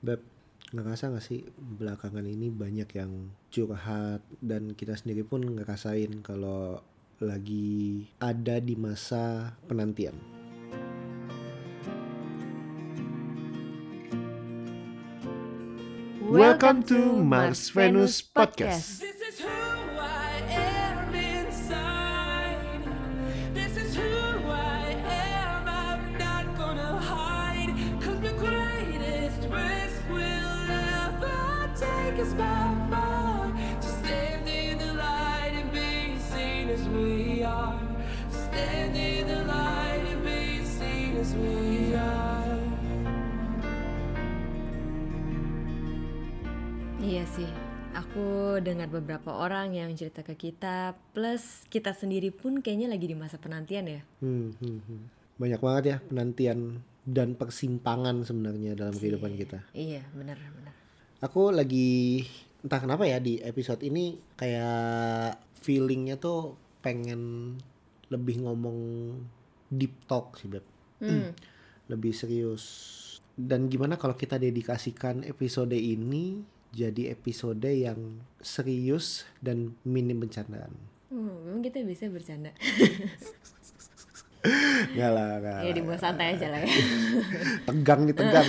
Beb, ngerasa gak sih belakangan ini banyak yang curhat dan kita sendiri pun ngerasain kalau lagi ada di masa penantian. Welcome to Mars Venus Podcast. This is who aku dengar beberapa orang yang cerita ke kita, plus kita sendiri pun kayaknya lagi di masa penantian ya. Hmm, hmm, hmm. Banyak banget ya penantian dan persimpangan sebenarnya dalam kehidupan kita. Iya, benar benar. Aku lagi entah kenapa ya di episode ini kayak feelingnya tuh pengen lebih ngomong deep talk sih beb, Hmm. lebih serius. Dan gimana kalau kita dedikasikan episode ini jadi episode yang serius dan minim bercandaan? Hmm, memang kita bisa bercanda. Gak lah, gak ya lah. dibuat santai aja lah ya. tegang nih tegang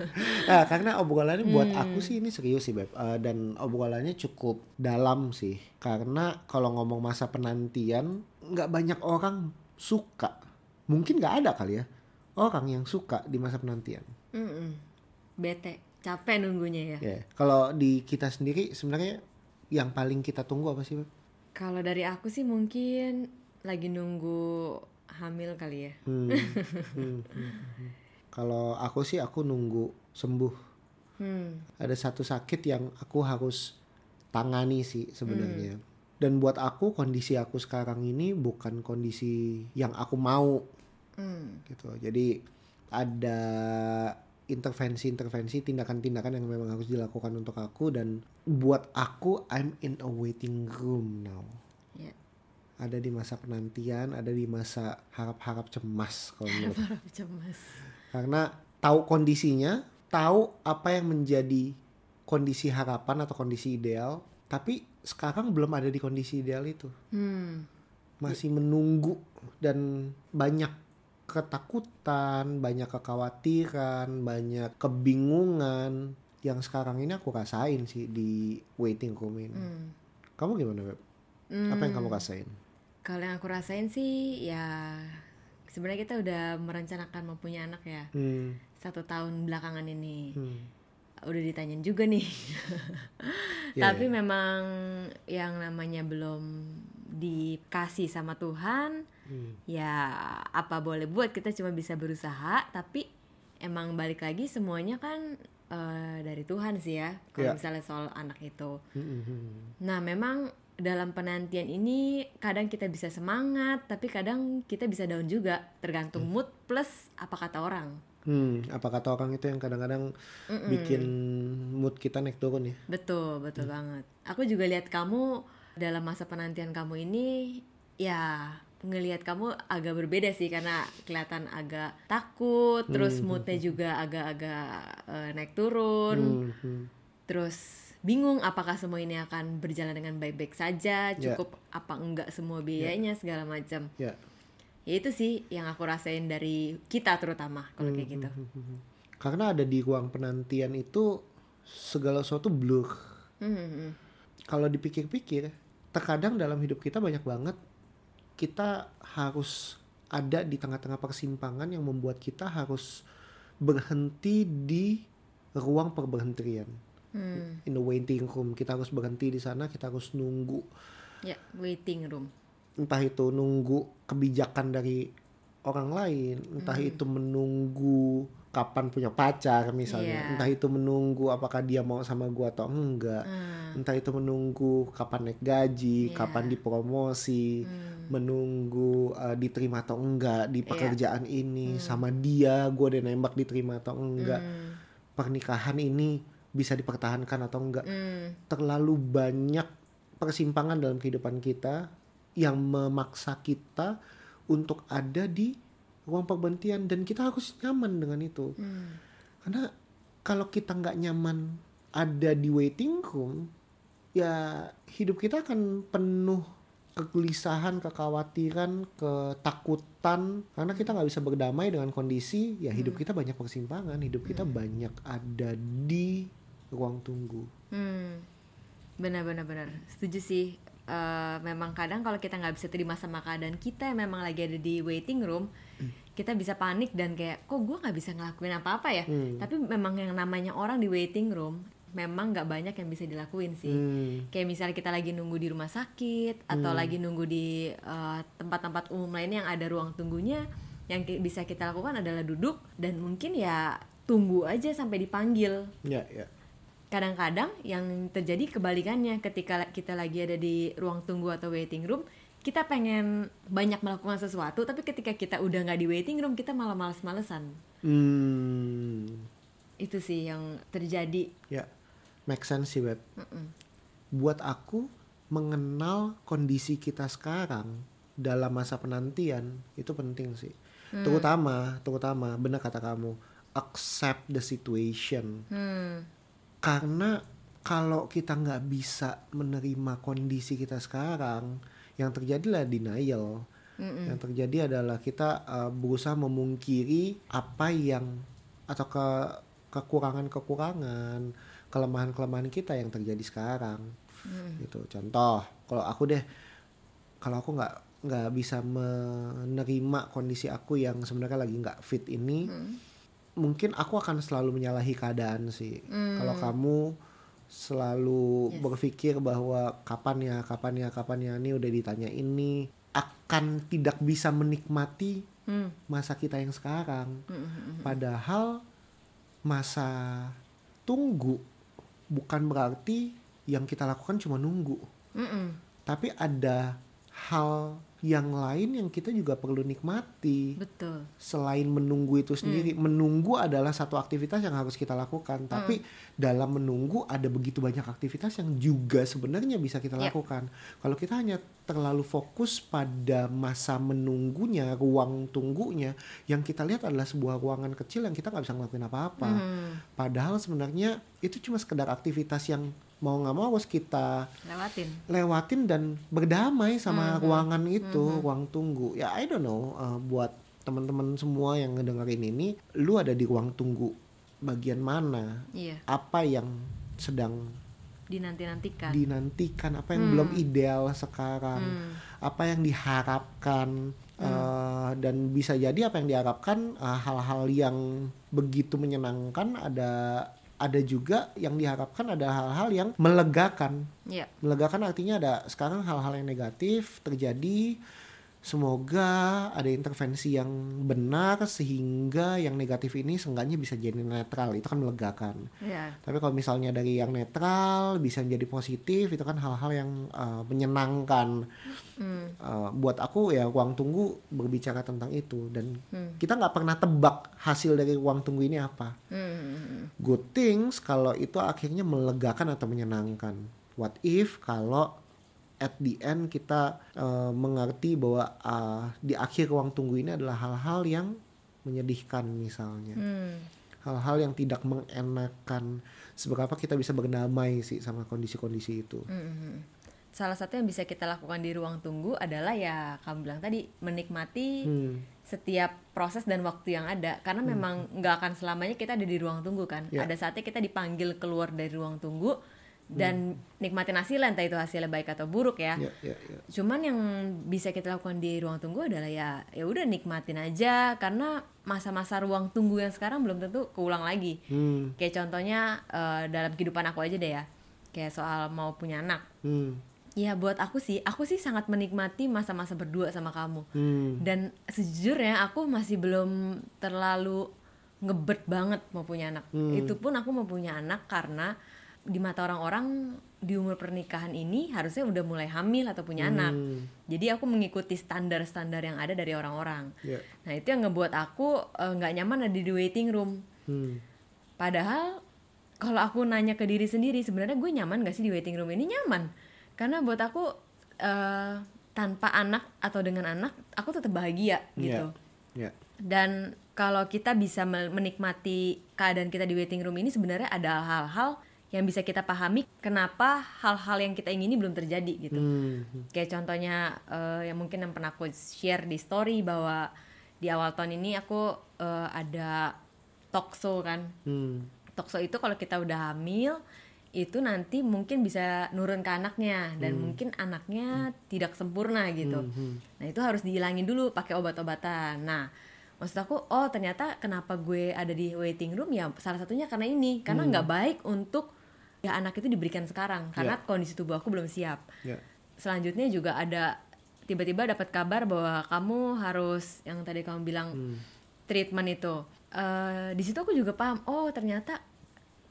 nah, karena obrolannya buat Hmm. aku sih ini serius sih beb Eh, dan obrolannya cukup dalam sih karena kalau ngomong masa penantian nggak banyak orang suka mungkin nggak ada kali ya orang yang suka di masa penantian Mm-mm. Bete, capek nunggunya ya. ya kalau di kita sendiri sebenarnya yang paling kita tunggu apa sih Kalau dari aku sih mungkin lagi nunggu hamil kali ya. Hmm, hmm, hmm, hmm. kalau aku sih aku nunggu sembuh Hmm. ada satu sakit yang aku harus tangani sih sebenarnya. Hmm. Dan buat aku kondisi aku sekarang ini bukan kondisi yang aku mau Hmm. gitu. Jadi ada intervensi-intervensi, tindakan-tindakan yang memang harus dilakukan untuk aku dan buat aku I'm in a waiting room now. Ya. Ada di masa penantian, ada di masa harap-harap cemas kalau menurut Harap cemas. karena tahu kondisinya, tahu apa yang menjadi kondisi harapan atau kondisi ideal, tapi sekarang belum ada di kondisi ideal itu. Hmm. Masih menunggu dan banyak ketakutan, banyak kekhawatiran, banyak kebingungan yang sekarang ini aku rasain sih di waiting room ini. Hmm. Kamu gimana, Beb? Apa yang kamu rasain? Kalau yang aku rasain sih ya sebenarnya kita udah merencanakan mempunyai anak ya Hmm, satu tahun belakangan ini hmm, udah ditanyain juga nih Iya, tapi memang yang namanya belum dikasih sama Tuhan hmm. ya apa boleh buat kita cuma bisa berusaha tapi emang balik lagi semuanya kan eh, dari Tuhan sih ya kalau Iya. misalnya soal anak itu Hmm, hmm, hmm. Nah, memang dalam penantian ini kadang kita bisa semangat, tapi kadang kita bisa down juga, tergantung mood plus apa kata orang. Hmm, apa kata orang itu yang kadang-kadang bikin mood kita naik turun ya? Betul, betul banget. Aku juga lihat kamu dalam masa penantian kamu ini ya ngelihat kamu agak berbeda sih karena kelihatan agak takut, terus moodnya juga agak-agak eh, naik turun. Hmm, hmm. terus bingung apakah semua ini akan berjalan dengan baik-baik saja cukup apa enggak semua biayanya segala macam Ya. ya itu sih yang aku rasain dari kita terutama kalau kayak gitu Karena ada di ruang penantian itu segala sesuatu blur. Hmm, hmm, hmm. Kalau dipikir-pikir, terkadang dalam hidup kita banyak banget kita harus ada di tengah-tengah persimpangan yang membuat kita harus berhenti di ruang perberhentian. Hmm, In the waiting room, kita harus berhenti di sana, kita harus nunggu. Ya waiting room. Entah itu nunggu kebijakan dari orang lain, entah itu menunggu kapan punya pacar misalnya, Iya. entah itu menunggu apakah dia mau sama gua atau enggak, Hmm, entah itu menunggu kapan naik gaji, Iya. kapan dipromosi, hmm, menunggu uh, diterima atau enggak di pekerjaan ini, sama dia gua udah nembak diterima atau enggak, hmm, pernikahan ini bisa dipertahankan atau enggak? Hmm, terlalu banyak persimpangan dalam kehidupan kita yang memaksa kita untuk ada di ruang perberhentian dan kita harus nyaman dengan itu. Hmm. karena kalau kita nggak nyaman ada di waiting room ya hidup kita akan penuh kegelisahan, kekhawatiran, ketakutan karena kita nggak bisa berdamai dengan kondisi ya hidup kita banyak persimpangan, hidup kita banyak ada di ruang tunggu. Hmm, benar-benar benar. Setuju sih. Eh, memang kadang kalau kita nggak bisa terima sama keadaan kita yang memang lagi ada di waiting room, kita bisa panik dan kayak kok gue nggak bisa ngelakuin apa-apa ya. Tapi memang yang namanya orang di waiting room memang nggak banyak yang bisa dilakuin sih. Hmm. Kayak misalnya kita lagi nunggu di rumah sakit atau lagi nunggu di eh, tempat-tempat umum lainnya yang ada ruang tunggunya, yang bisa kita lakukan adalah duduk dan mungkin ya tunggu aja sampai dipanggil Ya, ya. kadang-kadang yang terjadi kebalikannya ketika kita lagi ada di ruang tunggu atau waiting room kita pengen banyak melakukan sesuatu tapi ketika kita udah nggak di waiting room kita malah males-malesan Hmm. itu sih yang terjadi Ya. Make sense sih, Beb. Buat aku mengenal kondisi kita sekarang dalam masa penantian itu penting sih. Terutama, terutama benar kata kamu, accept the situation. hmm Karena kalau kita nggak bisa menerima kondisi kita sekarang, yang terjadilah denial. Yang terjadi adalah kita uh, berusaha memungkiri apa yang atau ke kekurangan-kekurangan, kelemahan-kelemahan kita yang terjadi sekarang. Gitu. Contoh, kalau aku deh, kalau aku nggak nggak bisa menerima kondisi aku yang sebenarnya lagi nggak fit ini, mungkin aku akan selalu menyalahi keadaan sih. Kalau kamu selalu berpikir bahwa kapan ya, kapan ya, kapan ya, ini udah ditanya ini akan tidak bisa menikmati hmm masa kita yang sekarang. Hmm, Padahal masa tunggu bukan berarti yang kita lakukan cuma nunggu. Mm-mm. Tapi ada hal yang lain yang kita juga perlu nikmati. Betul. Selain menunggu itu sendiri menunggu adalah satu aktivitas yang harus kita lakukan. Tapi dalam menunggu ada begitu banyak aktivitas yang juga sebenarnya bisa kita Yap. lakukan. Kalau kita hanya terlalu fokus pada masa menunggunya ruang tunggunya yang kita lihat adalah sebuah ruangan kecil yang kita nggak bisa ngelakuin apa-apa. Hmm, padahal sebenarnya itu cuma sekedar aktivitas yang mau nggak mau harus kita lewatin lewatin dan berdamai sama ruangan itu, ruang tunggu. Ya I don't know uh, buat teman-teman semua yang ngedengerin ini, lu ada di ruang tunggu bagian mana? iya Apa yang sedang dinanti-nantikan dinantikan? Apa yang belum ideal sekarang? Hmm. Apa yang diharapkan? Uh, dan bisa jadi apa yang diharapkan uh, hal-hal yang begitu menyenangkan ada ada juga yang diharapkan ada hal-hal yang melegakan. Iya. Melegakan artinya ada sekarang hal-hal yang negatif terjadi semoga ada intervensi yang benar sehingga yang negatif ini seenggaknya bisa jadi netral itu kan melegakan iya tapi kalau misalnya dari yang netral bisa menjadi positif itu kan hal-hal yang uh, menyenangkan Hmm. Uh, buat aku ya ruang tunggu berbicara tentang itu dan Hmm. kita nggak pernah tebak hasil dari ruang tunggu ini apa Hmm. good things kalau itu akhirnya melegakan atau menyenangkan. What if kalau at the end kita uh, mengerti bahwa uh, di akhir ruang tunggu ini adalah hal-hal yang menyedihkan misalnya. Hmm. Hal-hal yang tidak mengenakan seberapa kita bisa berdamai sih sama kondisi-kondisi itu. Hmm. salah satu yang bisa kita lakukan di ruang tunggu adalah ya kamu bilang tadi menikmati Hmm. setiap proses dan waktu yang ada karena memang nggak akan selamanya kita ada di ruang tunggu kan Ya. ada saatnya kita dipanggil keluar dari ruang tunggu dan nikmatin hasilnya entah itu hasilnya baik atau buruk ya Ya, ya, ya. cuman yang bisa kita lakukan di ruang tunggu adalah ya ya udah nikmatin aja karena masa-masa ruang tunggu yang sekarang belum tentu keulang lagi Hmm. kayak contohnya eh, dalam kehidupan aku aja deh ya kayak soal mau punya anak Hmm. Ya buat aku sih, aku sih sangat menikmati masa-masa berdua sama kamu. Hmm. Dan sejujurnya aku masih belum terlalu ngebet banget mau punya anak. Itu pun aku mau punya anak karena di mata orang-orang di umur pernikahan ini harusnya udah mulai hamil atau punya anak. Jadi aku mengikuti standar-standar yang ada dari orang-orang. Ya. Nah itu yang ngebuat aku eh, nggak nyaman ada di waiting room. Hmm. Padahal kalau aku nanya ke diri sendiri sebenarnya gue nyaman gak sih di waiting room ini nyaman karena buat aku eh, tanpa anak atau dengan anak aku tetap bahagia gitu. Ya. Ya. Dan kalau kita bisa me- menikmati keadaan kita di waiting room ini sebenarnya ada hal-hal yang bisa kita pahami kenapa hal-hal yang kita ingini belum terjadi gitu. Hmm. Kayak contohnya eh, yang mungkin yang pernah aku share di story bahwa di awal tahun ini aku eh, ada talk show kan. Hmm. Talk show itu kalau kita udah hamil itu nanti mungkin bisa nurun ke anaknya dan mungkin anaknya tidak sempurna gitu. Nah, itu harus dihilangin dulu pakai obat-obatan. Nah, maksud aku oh ternyata kenapa gue ada di waiting room ya salah satunya karena ini karena nggak baik untuk ya anak itu diberikan sekarang karena kondisi tubuh aku belum siap. Ya. selanjutnya juga ada tiba-tiba dapat kabar bahwa kamu harus yang tadi kamu bilang treatment itu. Eh, di situ aku juga paham oh ternyata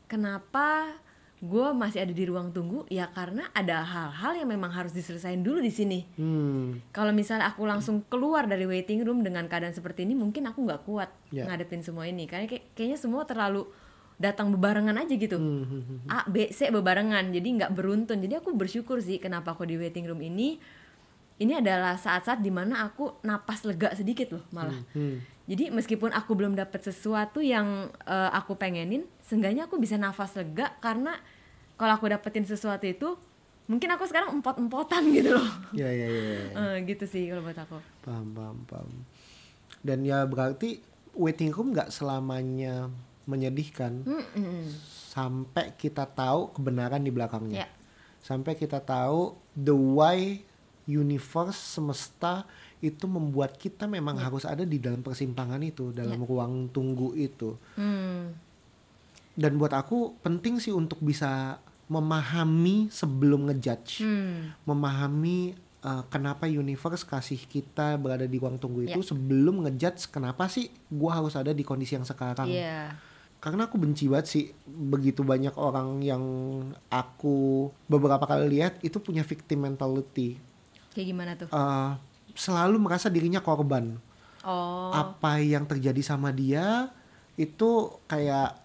kenapa gue masih ada di ruang tunggu? Ya karena ada hal-hal yang memang harus diselesaikan dulu di sini. Hmm. kalau misalnya aku langsung keluar dari waiting room dengan keadaan seperti ini mungkin aku nggak kuat Ya. ngadepin semua ini. Karena kayak- kayaknya semua terlalu datang bebarengan aja gitu Hmm, A B C bebarengan jadi nggak beruntun jadi aku bersyukur sih kenapa aku di waiting room ini ini adalah saat-saat di mana aku napas lega sedikit loh malah Hmm. jadi meskipun aku belum dapat sesuatu yang eh, aku pengenin seenggaknya aku bisa nafas lega karena kalau aku dapetin sesuatu itu mungkin aku sekarang empot-empotan gitu loh Ya ya ya. ya. Eh, gitu sih kalau buat aku Paham paham paham. Dan ya berarti waiting room nggak selamanya menyedihkan Mm-mm. sampai kita tahu kebenaran di belakangnya. Ya. Sampai kita tahu the why universe semesta itu membuat kita memang harus ada di dalam persimpangan itu, dalam ruang tunggu itu. Hmm. Dan buat aku penting sih untuk bisa memahami sebelum ngejudge. Hmm. memahami uh, kenapa universe kasih kita berada di ruang tunggu itu Ya. sebelum ngejudge kenapa sih gua harus ada di kondisi yang sekarang. Iya. Karena aku benci banget sih begitu banyak orang yang aku beberapa kali lihat itu punya victim mentality. Kayak gimana tuh? Uh, selalu merasa dirinya korban. Oh. Apa yang terjadi sama dia itu kayak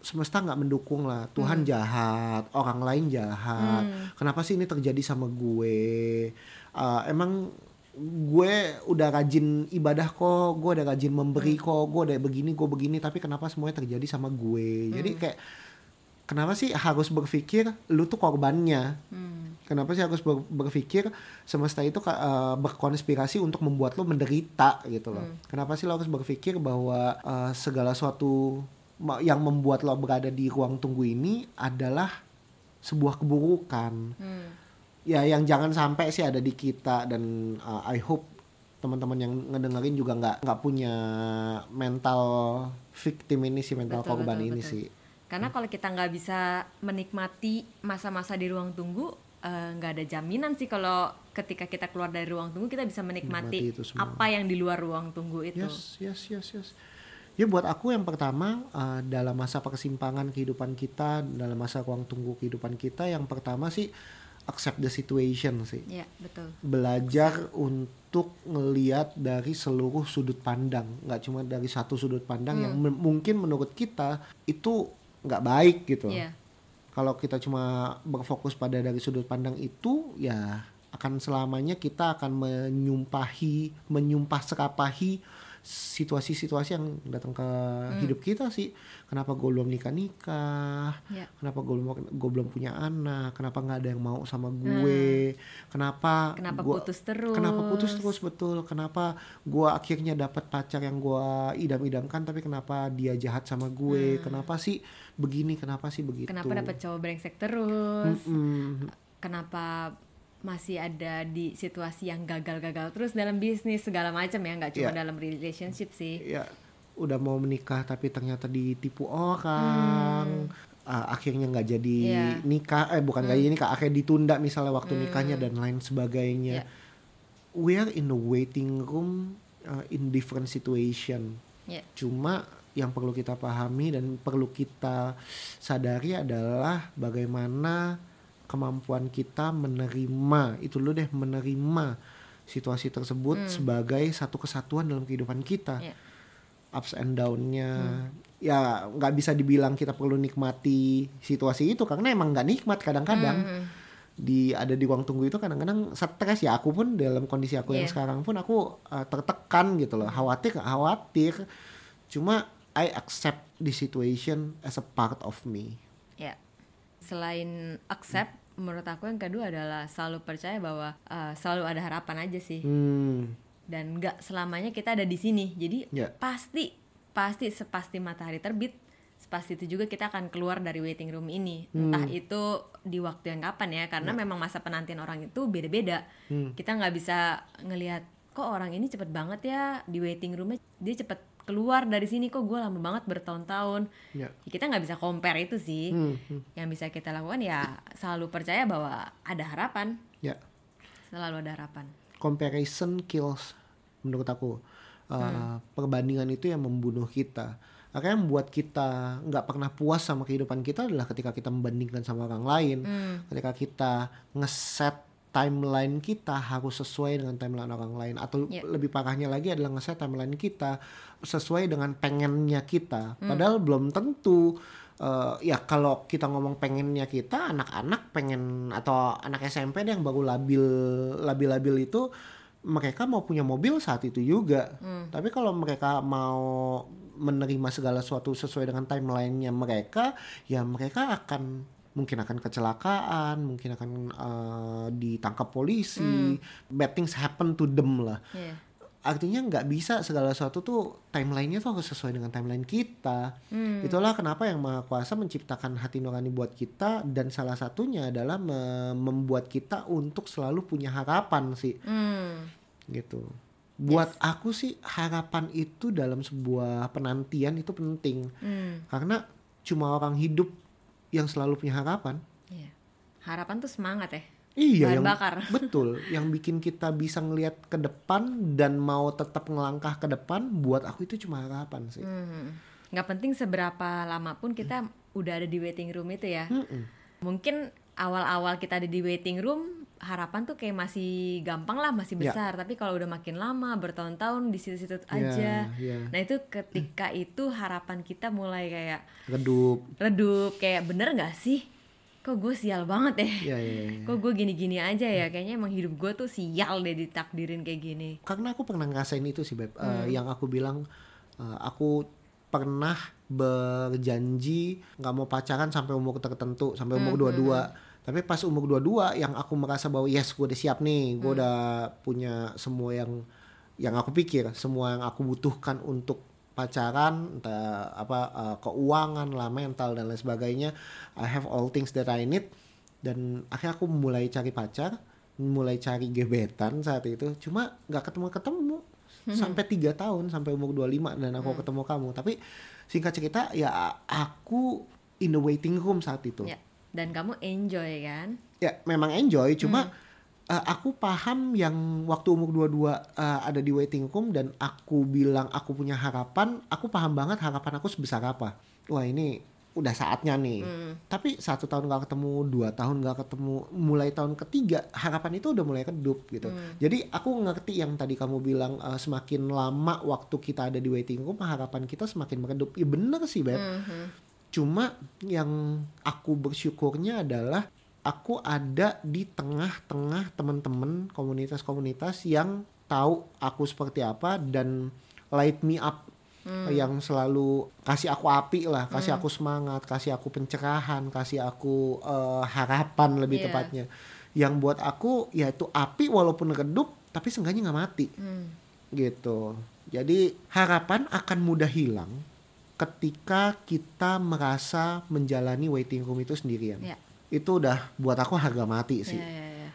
semesta nggak mendukung lah Hmm. Tuhan jahat orang lain jahat kenapa sih ini terjadi sama gue Uh, emang gue udah rajin ibadah kok gue udah rajin memberi Hmm. kok gue udah begini gue begini tapi kenapa semuanya terjadi sama gue Hmm. jadi kayak kenapa sih harus berpikir lu tuh korbannya Hmm. Kenapa sih harus ber- berpikir semesta itu eh, berkonspirasi untuk membuat lo menderita gitu loh. Kenapa sih lo harus berpikir bahwa eh, segala sesuatu yang membuat lo berada di ruang tunggu ini adalah sebuah keburukan. Hmm. Ya yang jangan sampai sih ada di kita dan eh, I hope teman-teman yang ngedengerin juga nggak nggak punya mental victim ini sih mental Betul, korban betul, ini betul. sih. Karena kalau kita nggak bisa menikmati masa-masa di ruang tunggu, eh, nggak ada jaminan sih kalau ketika kita keluar dari ruang tunggu kita bisa menikmati Menikmati apa yang di luar ruang tunggu itu. Yes, yes, yes, yes. Ya buat aku yang pertama uh, dalam masa persimpangan kehidupan kita, dalam masa ruang tunggu kehidupan kita, yang pertama sih accept the situation sih. Ya betul. Belajar untuk ngeliat dari seluruh sudut pandang, nggak cuma dari satu sudut pandang yang Hmm. men- mungkin menurut kita itu nggak baik gitu. Iya. Kalau kita cuma berfokus pada dari sudut pandang itu, ya akan selamanya kita akan menyumpahi, menyumpah serapahi situasi-situasi yang datang ke Hmm. hidup kita sih. Kenapa gue belum nikah nikah? Ya. Kenapa gue belum gue belum punya anak? Kenapa nggak ada yang mau sama gue? Kenapa? Hmm. Kenapa gua- putus terus? Kenapa putus terus betul? Kenapa gue akhirnya dapat pacar yang gue idam-idamkan, tapi kenapa dia jahat sama gue? Kenapa sih begini? Kenapa sih begitu? Hmm. Kenapa dapat cowok brengsek terus? Mm-mm. Kenapa masih ada di situasi yang gagal-gagal terus dalam bisnis segala macam ya, nggak cuma Iya. dalam relationship sih. ya udah mau menikah tapi ternyata ditipu orang Ah, akhirnya nggak jadi Hmm. Iya. nikah eh bukan nggak jadi nikah akhirnya ditunda misalnya waktu nikahnya dan lain sebagainya Iya. we are in the waiting room uh, in different situation Ya. cuma yang perlu kita pahami dan perlu kita sadari adalah bagaimana kemampuan kita menerima itu dulu deh menerima situasi tersebut sebagai satu kesatuan dalam kehidupan kita Ya. ups and downnya ya nggak bisa dibilang kita perlu nikmati situasi itu karena emang nggak nikmat kadang-kadang Hmm. di ada di ruang tunggu itu kadang-kadang stres ya aku pun dalam kondisi aku yang Iya. sekarang pun aku uh, tertekan gitu loh khawatir khawatir cuma I accept the situation as a part of me Ya. Selain accept, menurut aku yang kedua adalah selalu percaya bahwa uh, selalu ada harapan aja sih. hmm Dan nggak selamanya kita ada di sini. Jadi Ya. pasti pasti sepasti matahari terbit, sepasti itu juga kita akan keluar dari waiting room ini. Entah itu di waktu yang kapan ya, karena memang masa penantian orang itu beda-beda. Kita nggak bisa ngelihat kok orang ini cepet banget ya di waiting roomnya dia cepet keluar dari sini kok gue lama banget bertahun-tahun. ya. Ya, kita nggak bisa compare itu sih. Hmm, hmm. yang bisa kita lakukan ya selalu percaya bahwa ada harapan. Ya. Selalu ada harapan. Comparison kills menurut aku. Uh, perbandingan itu yang membunuh kita. Akhirnya yang membuat kita nggak pernah puas sama kehidupan kita adalah ketika kita membandingkan sama orang lain. Ketika kita ngeset timeline kita harus sesuai dengan timeline orang lain. Atau Yep. lebih parahnya lagi adalah ngeset timeline kita sesuai dengan pengennya kita. Padahal belum tentu eh, ya kalau kita ngomong pengennya kita anak-anak pengen atau anak SMP deh yang baru labil labil-labil itu mereka mau punya mobil saat itu juga. Tapi kalau mereka mau menerima segala sesuatu sesuai dengan timelinenya mereka ya mereka akan mungkin akan kecelakaan mungkin akan eh, ditangkap polisi bad things happen to them lah Iya. artinya nggak bisa segala sesuatu tuh timelinenya tuh harus sesuai dengan timeline kita. Itulah kenapa yang Maha Kuasa menciptakan hati nurani buat kita dan salah satunya adalah me- membuat kita untuk selalu punya harapan sih, Hmm. gitu. Buat aku sih harapan itu dalam sebuah penantian itu penting Hmm. karena cuma orang hidup yang selalu punya harapan. Iya. harapan tuh semangat ya Iya Bahan yang bakar. betul, yang bikin kita bisa ngelihat ke depan dan mau tetap ngelangkah ke depan buat aku itu cuma harapan sih. Hmm. nggak penting seberapa lama pun kita udah ada di waiting room itu ya Mm-mm. mungkin awal-awal kita ada di waiting room harapan tuh kayak masih gampang lah masih Ya. besar tapi kalau udah makin lama bertahun-tahun di situ-situ aja ya. nah itu ketika itu harapan kita mulai kayak Redup. redup kayak bener nggak sih kok gue sial banget ya Ya, ya, ya. kok gue gini-gini aja ya kayaknya emang hidup gue tuh sial deh ditakdirin kayak gini Karena aku pernah ngerasain itu sih, Beb. Eh, Hmm. yang aku bilang eh, aku pernah berjanji nggak mau pacaran sampai umur tertentu, sampai Hmm, umur dua-dua. Tapi pas umur dua-dua yang aku merasa bahwa yes, gue udah siap nih, Hmm. gue udah punya semua yang yang aku pikir, semua yang aku butuhkan untuk pacaran, entah apa eh, keuangan lah, mental dan lain sebagainya. I have all things that I need. Dan akhirnya aku mulai cari pacar, mulai cari gebetan saat itu. Cuma nggak ketemu-ketemu sampai tiga tahun sampai umur 25 dan aku ketemu kamu. Tapi singkat cerita ya aku in the waiting room saat itu. ya dan kamu enjoy kan Ya memang enjoy, cuma eh, aku paham yang waktu umur 22 eh, ada di waiting room dan aku bilang aku punya harapan, aku paham banget harapan aku sebesar apa. Wah ini udah saatnya nih. Tapi satu tahun gak ketemu, dua tahun gak ketemu, mulai tahun ketiga harapan itu udah mulai redup gitu. Jadi aku ngerti yang tadi kamu bilang eh, semakin lama waktu kita ada di waiting room harapan kita semakin meredup. Ya bener sih beb. Cuma yang aku bersyukurnya adalah aku ada di tengah-tengah teman-teman komunitas-komunitas yang tahu aku seperti apa dan light me up yang selalu kasih aku api lah, kasih aku semangat, kasih aku pencerahan, kasih aku eh, harapan lebih Iya. tepatnya. Yang buat aku yaitu api walaupun redup tapi seenggaknya nggak mati gitu. Jadi harapan akan mudah hilang ketika kita merasa menjalani waiting room itu sendirian. ya Itu udah buat aku harga mati sih. ya ya, ya.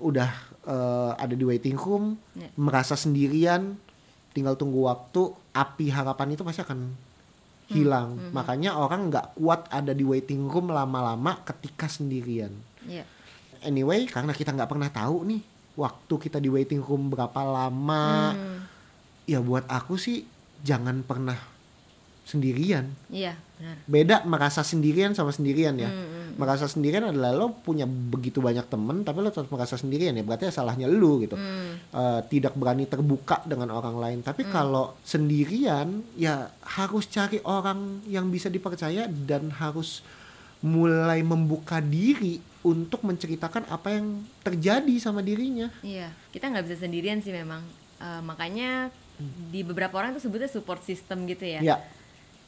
Udah eh, ada di waiting room, Ya. merasa sendirian, tinggal tunggu waktu, api harapan itu pasti akan hilang. Makanya orang nggak kuat ada di waiting room lama-lama ketika sendirian. ya Anyway, karena kita nggak pernah tahu nih waktu kita di waiting room berapa lama, Hmm, ya buat aku sih jangan pernah sendirian. iya benar Beda merasa sendirian sama sendirian ya. Hmm, Merasa sendirian adalah lo punya begitu banyak temen tapi lo tetap merasa sendirian ya. Berarti salahnya lu gitu. Hmm, Eh, tidak berani terbuka dengan orang lain. Tapi kalau sendirian ya harus cari orang yang bisa dipercaya dan harus mulai membuka diri untuk menceritakan apa yang terjadi sama dirinya. Iya, kita nggak bisa sendirian sih memang. Eh, makanya di beberapa orang itu sebutnya support system gitu ya. Ya,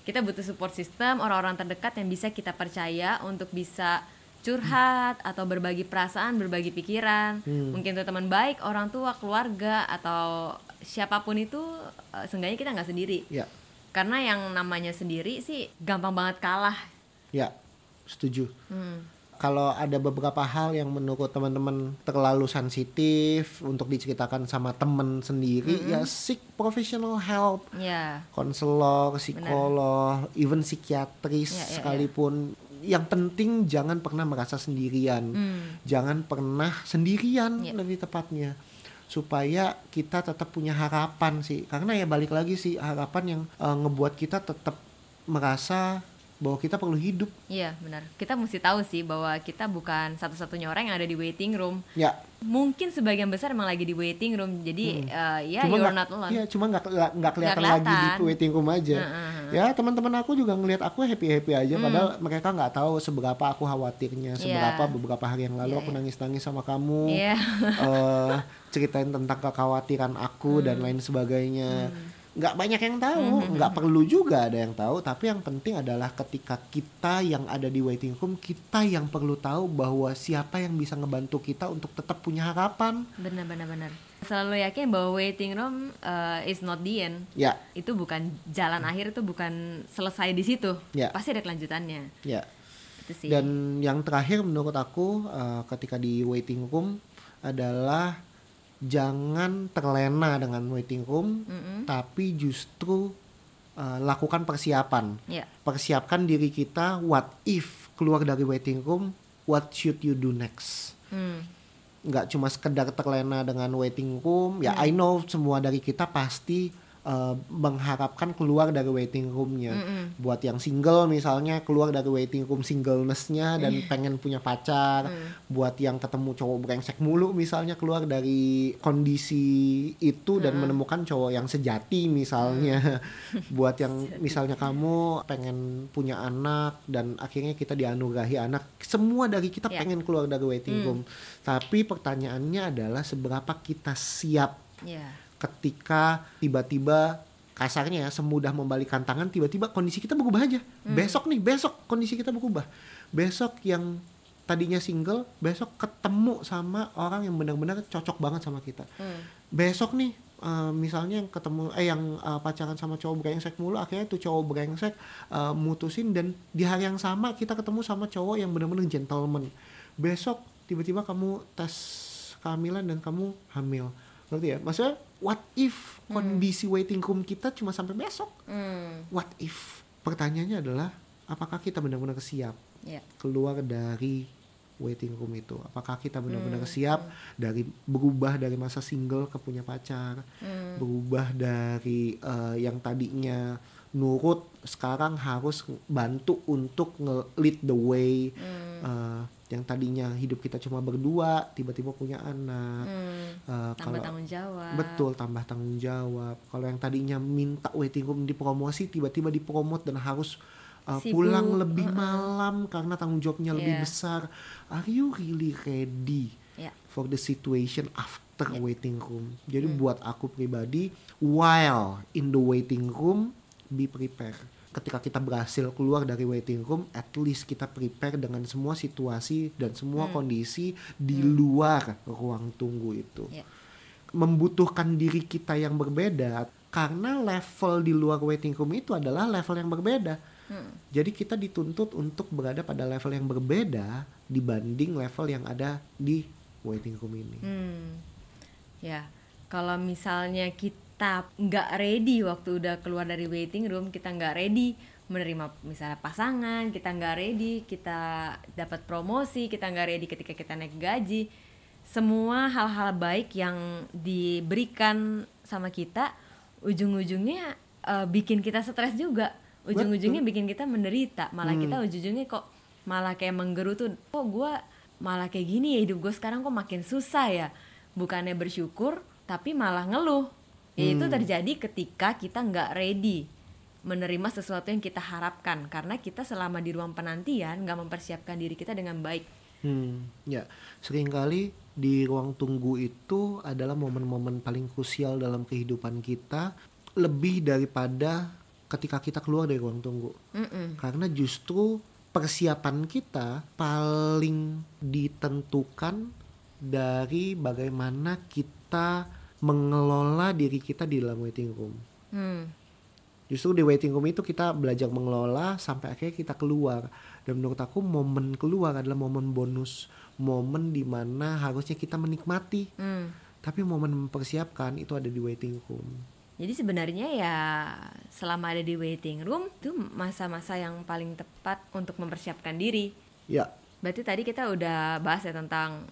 Kita butuh support system orang-orang terdekat yang bisa kita percaya untuk bisa curhat atau berbagi perasaan, berbagi pikiran. Mungkin itu teman baik, orang tua, keluarga atau siapa pun itu eh, seenggaknya kita nggak sendiri. ya, Karena yang namanya sendiri sih gampang banget kalah. ya, setuju. Hmm. Kalau ada beberapa hal yang menurut teman-teman terlalu sensitif untuk diceritakan sama temen sendiri, ya seek professional help. Ya, konselor, psikolog, even psikiatris Ya, ya, ya. sekalipun. Yang penting jangan pernah merasa sendirian. Jangan pernah sendirian Ya. lebih tepatnya. Supaya kita tetap punya harapan sih. Karena ya balik lagi sih harapan yang eh, ngebuat kita tetap merasa bahwa kita perlu hidup. iya benar. Kita mesti tahu sih bahwa kita bukan satu-satunya orang yang ada di waiting room. Ya, Mungkin sebagian besar emang lagi di waiting room. Jadi eh, ya cuma you're nggak- not alone. Iya, cuma nggak nggak- kelihatan Nggak lagi di kelihatan. waiting room aja. Heeh, Ya teman-teman aku juga ngelihat aku happy happy aja, Hmm. padahal mereka nggak tahu seberapa aku khawatirnya, seberapa beberapa hari yang lalu Iya, aku iya. nangis nangis sama kamu, Iya. eh, ceritain tentang kekhawatiran aku dan Hmm. lain sebagainya. Nggak banyak yang tahu, nggak perlu juga ada yang tahu, tapi yang penting adalah ketika kita yang ada di waiting room, kita yang perlu tahu bahwa siapa yang bisa ngebantu kita untuk tetap punya harapan. Benar benar benar. Selalu yakin bahwa waiting room uh, is not the end. Ya, Itu bukan jalan akhir itu bukan selesai di situ. Ya. Pasti ada kelanjutannya. ya. Itu sih. Dan yang terakhir menurut aku uh, ketika di waiting room adalah jangan terlena dengan waiting room, Mm-mm. tapi justru uh, lakukan persiapan. Ya. Persiapkan diri kita what if keluar dari waiting room, what should you do next? Hmm. nggak cuma sekedar terlena dengan waiting room ya I know semua dari kita pasti uh, mengharapkan keluar dari waiting roomnya. Buat yang single misalnya keluar dari waiting room singlenessnya dan pengen punya pacar. Buat yang ketemu cowok brengsek mulu misalnya keluar dari kondisi itu dan menemukan cowok yang sejati misalnya. Buat yang misalnya kamu pengen punya anak dan akhirnya kita dianugerahi anak. Semua dari kita Ya. pengen keluar dari waiting room. Tapi pertanyaannya adalah seberapa kita siap Ya. Ketika tiba-tiba kasarnya ya semudah membalikan tangan tiba-tiba kondisi kita berubah aja. Besok nih besok kondisi kita berubah. Besok yang tadinya single besok ketemu sama orang yang benar-benar cocok banget sama kita. Hmm. besok nih eh, misalnya yang ketemu eh yang eh, pacaran sama cowok brengsek mulu akhirnya tuh cowok brengsek eh, mutusin dan di hari yang sama kita ketemu sama cowok yang benar-benar gentleman. Besok tiba-tiba kamu tes kehamilan dan kamu hamil ngerti ya? Maksudnya what if kondisi waiting room kita cuma sampai besok? Hmm. what if? Pertanyaannya adalah apakah kita benar-benar siap Ya. keluar dari waiting room itu? Apakah kita benar-benar siap dari berubah dari masa single ke punya pacar? Berubah dari eh, yang tadinya nurut sekarang harus bantu untuk nge-lead the way Eh, yang tadinya hidup kita cuma berdua tiba-tiba punya anak Hmm. Eh, Tambah kalau- tanggung jawab. Betul, tambah tanggung jawab. Kalau yang tadinya minta waiting room dipromosi, tiba-tiba dipromot dan harus uh, Sibuk, pulang lebih uh-uh. malam karena tanggung jawabnya lebih Iya. besar. Are you really ready Ya. for the situation after Ya. waiting room? Jadi Hmm. buat aku pribadi, while in the waiting room, be prepared. Ketika kita berhasil keluar dari waiting room, at least kita prepare dengan semua situasi dan semua Hmm. kondisi di luar ruang tunggu itu Ya. membutuhkan diri kita yang berbeda karena level di luar waiting room itu adalah level yang berbeda. Hmm. Jadi kita dituntut untuk berada pada level yang berbeda dibanding level yang ada di waiting room ini. Hmm. Ya, kalau misalnya kita nggak ready waktu udah keluar dari waiting room, kita nggak ready menerima misalnya pasangan, kita nggak ready, kita dapat promosi, kita nggak ready ketika kita naik gaji, semua hal-hal baik yang diberikan sama kita, ujung-ujungnya eh, bikin kita stres juga, ujung-ujungnya bikin kita menderita, malah kita ujung-ujungnya kok malah kayak menggerutu, kok gue malah kayak gini ya? Hidup gue sekarang kok makin susah ya? Bukannya bersyukur tapi malah ngeluh itu terjadi ketika kita nggak ready menerima sesuatu yang kita harapkan karena kita selama di ruang penantian nggak mempersiapkan diri kita dengan baik Hmm, ya, sering kali di ruang tunggu itu adalah momen-momen paling krusial dalam kehidupan kita, lebih daripada ketika kita keluar dari ruang tunggu. Mm-mm. Karena justru persiapan kita paling ditentukan dari bagaimana kita mengelola diri kita di dalam waiting room. Hmm. Justru di waiting room itu kita belajar mengelola sampai akhirnya kita keluar. Dan menurut aku momen keluar adalah momen bonus, momen di mana harusnya kita menikmati. Hmm. Tapi momen mempersiapkan itu ada di waiting room. Jadi sebenarnya ya selama ada di waiting room itu masa-masa yang paling tepat untuk mempersiapkan diri. Ya, Berarti tadi kita udah bahas ya tentang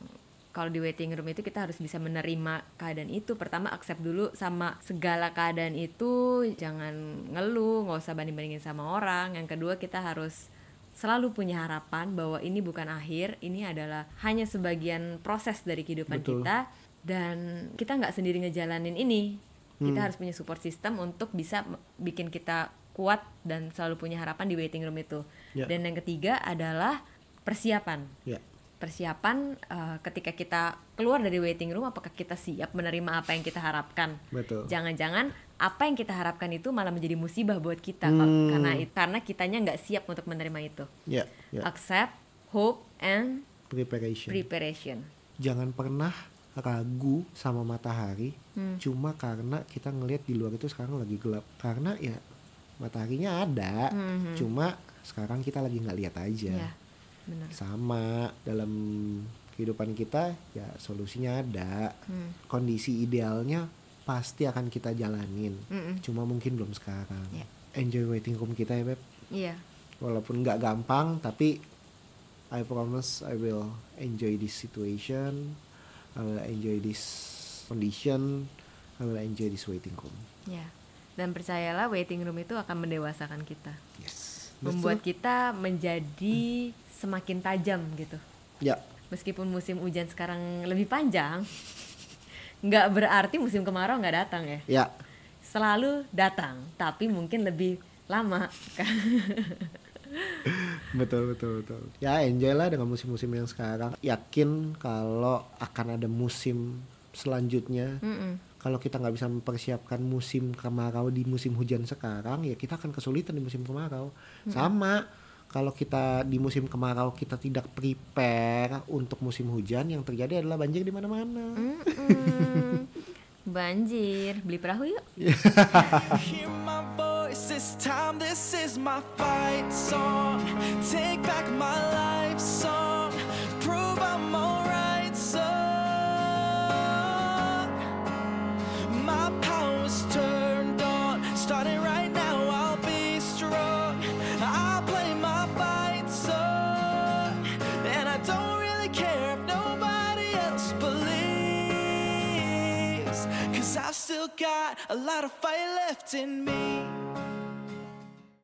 kalau di waiting room itu kita harus bisa menerima keadaan itu. Pertama accept dulu sama segala keadaan itu, jangan ngeluh, nggak usah banding-bandingin sama orang. Yang kedua kita harus selalu punya harapan bahwa ini bukan akhir, ini adalah hanya sebagian proses dari kehidupan Betul. kita dan kita nggak sendiri ngejalanin ini. Kita harus punya support system untuk bisa bikin kita kuat dan selalu punya harapan di waiting room itu. Ya. Dan yang ketiga adalah persiapan ya, persiapan eh, ketika kita keluar dari waiting room apakah kita siap menerima apa yang kita harapkan betul. jangan-jangan apa yang kita harapkan itu malah menjadi musibah buat kita. Hmm. karena karena kitanya nggak siap untuk menerima itu Ya, ya. accept hope and Preparation. preparation Jangan pernah ragu sama matahari Hmm. cuma karena kita ngelihat di luar itu sekarang lagi gelap. Karena ya mataharinya ada, Mhm. cuma sekarang kita lagi nggak lihat aja. ya benar Sama dalam kehidupan kita ya solusinya ada. Hmm. Kondisi idealnya pasti akan kita jalanin. Mm-mm. Cuma mungkin belum sekarang. Ya. Enjoy waiting room kita ya Beb. iya Walaupun nggak gampang tapi I promise I will enjoy this situation. I will enjoy this condition. I will enjoy this waiting room. ya dan percayalah waiting room itu akan mendewasakan kita Yes. membuat kita menjadi semakin tajam gitu Ya, meskipun musim hujan sekarang lebih panjang nggak berarti musim kemarau nggak datang ya ya. selalu datang tapi mungkin lebih lama betul betul betul. Ya enjoy lah dengan musim-musim yang sekarang. Yakin kalau akan ada musim selanjutnya. Mm-mm. Kalau kita nggak bisa mempersiapkan musim kemarau di musim hujan sekarang, ya kita akan kesulitan di musim kemarau. Sama kalau kita di musim kemarau kita tidak prepare untuk musim hujan, yang terjadi adalah banjir di mana-mana. Mm-mm. banjir. Beli perahu yuk got a lot of fire left in me.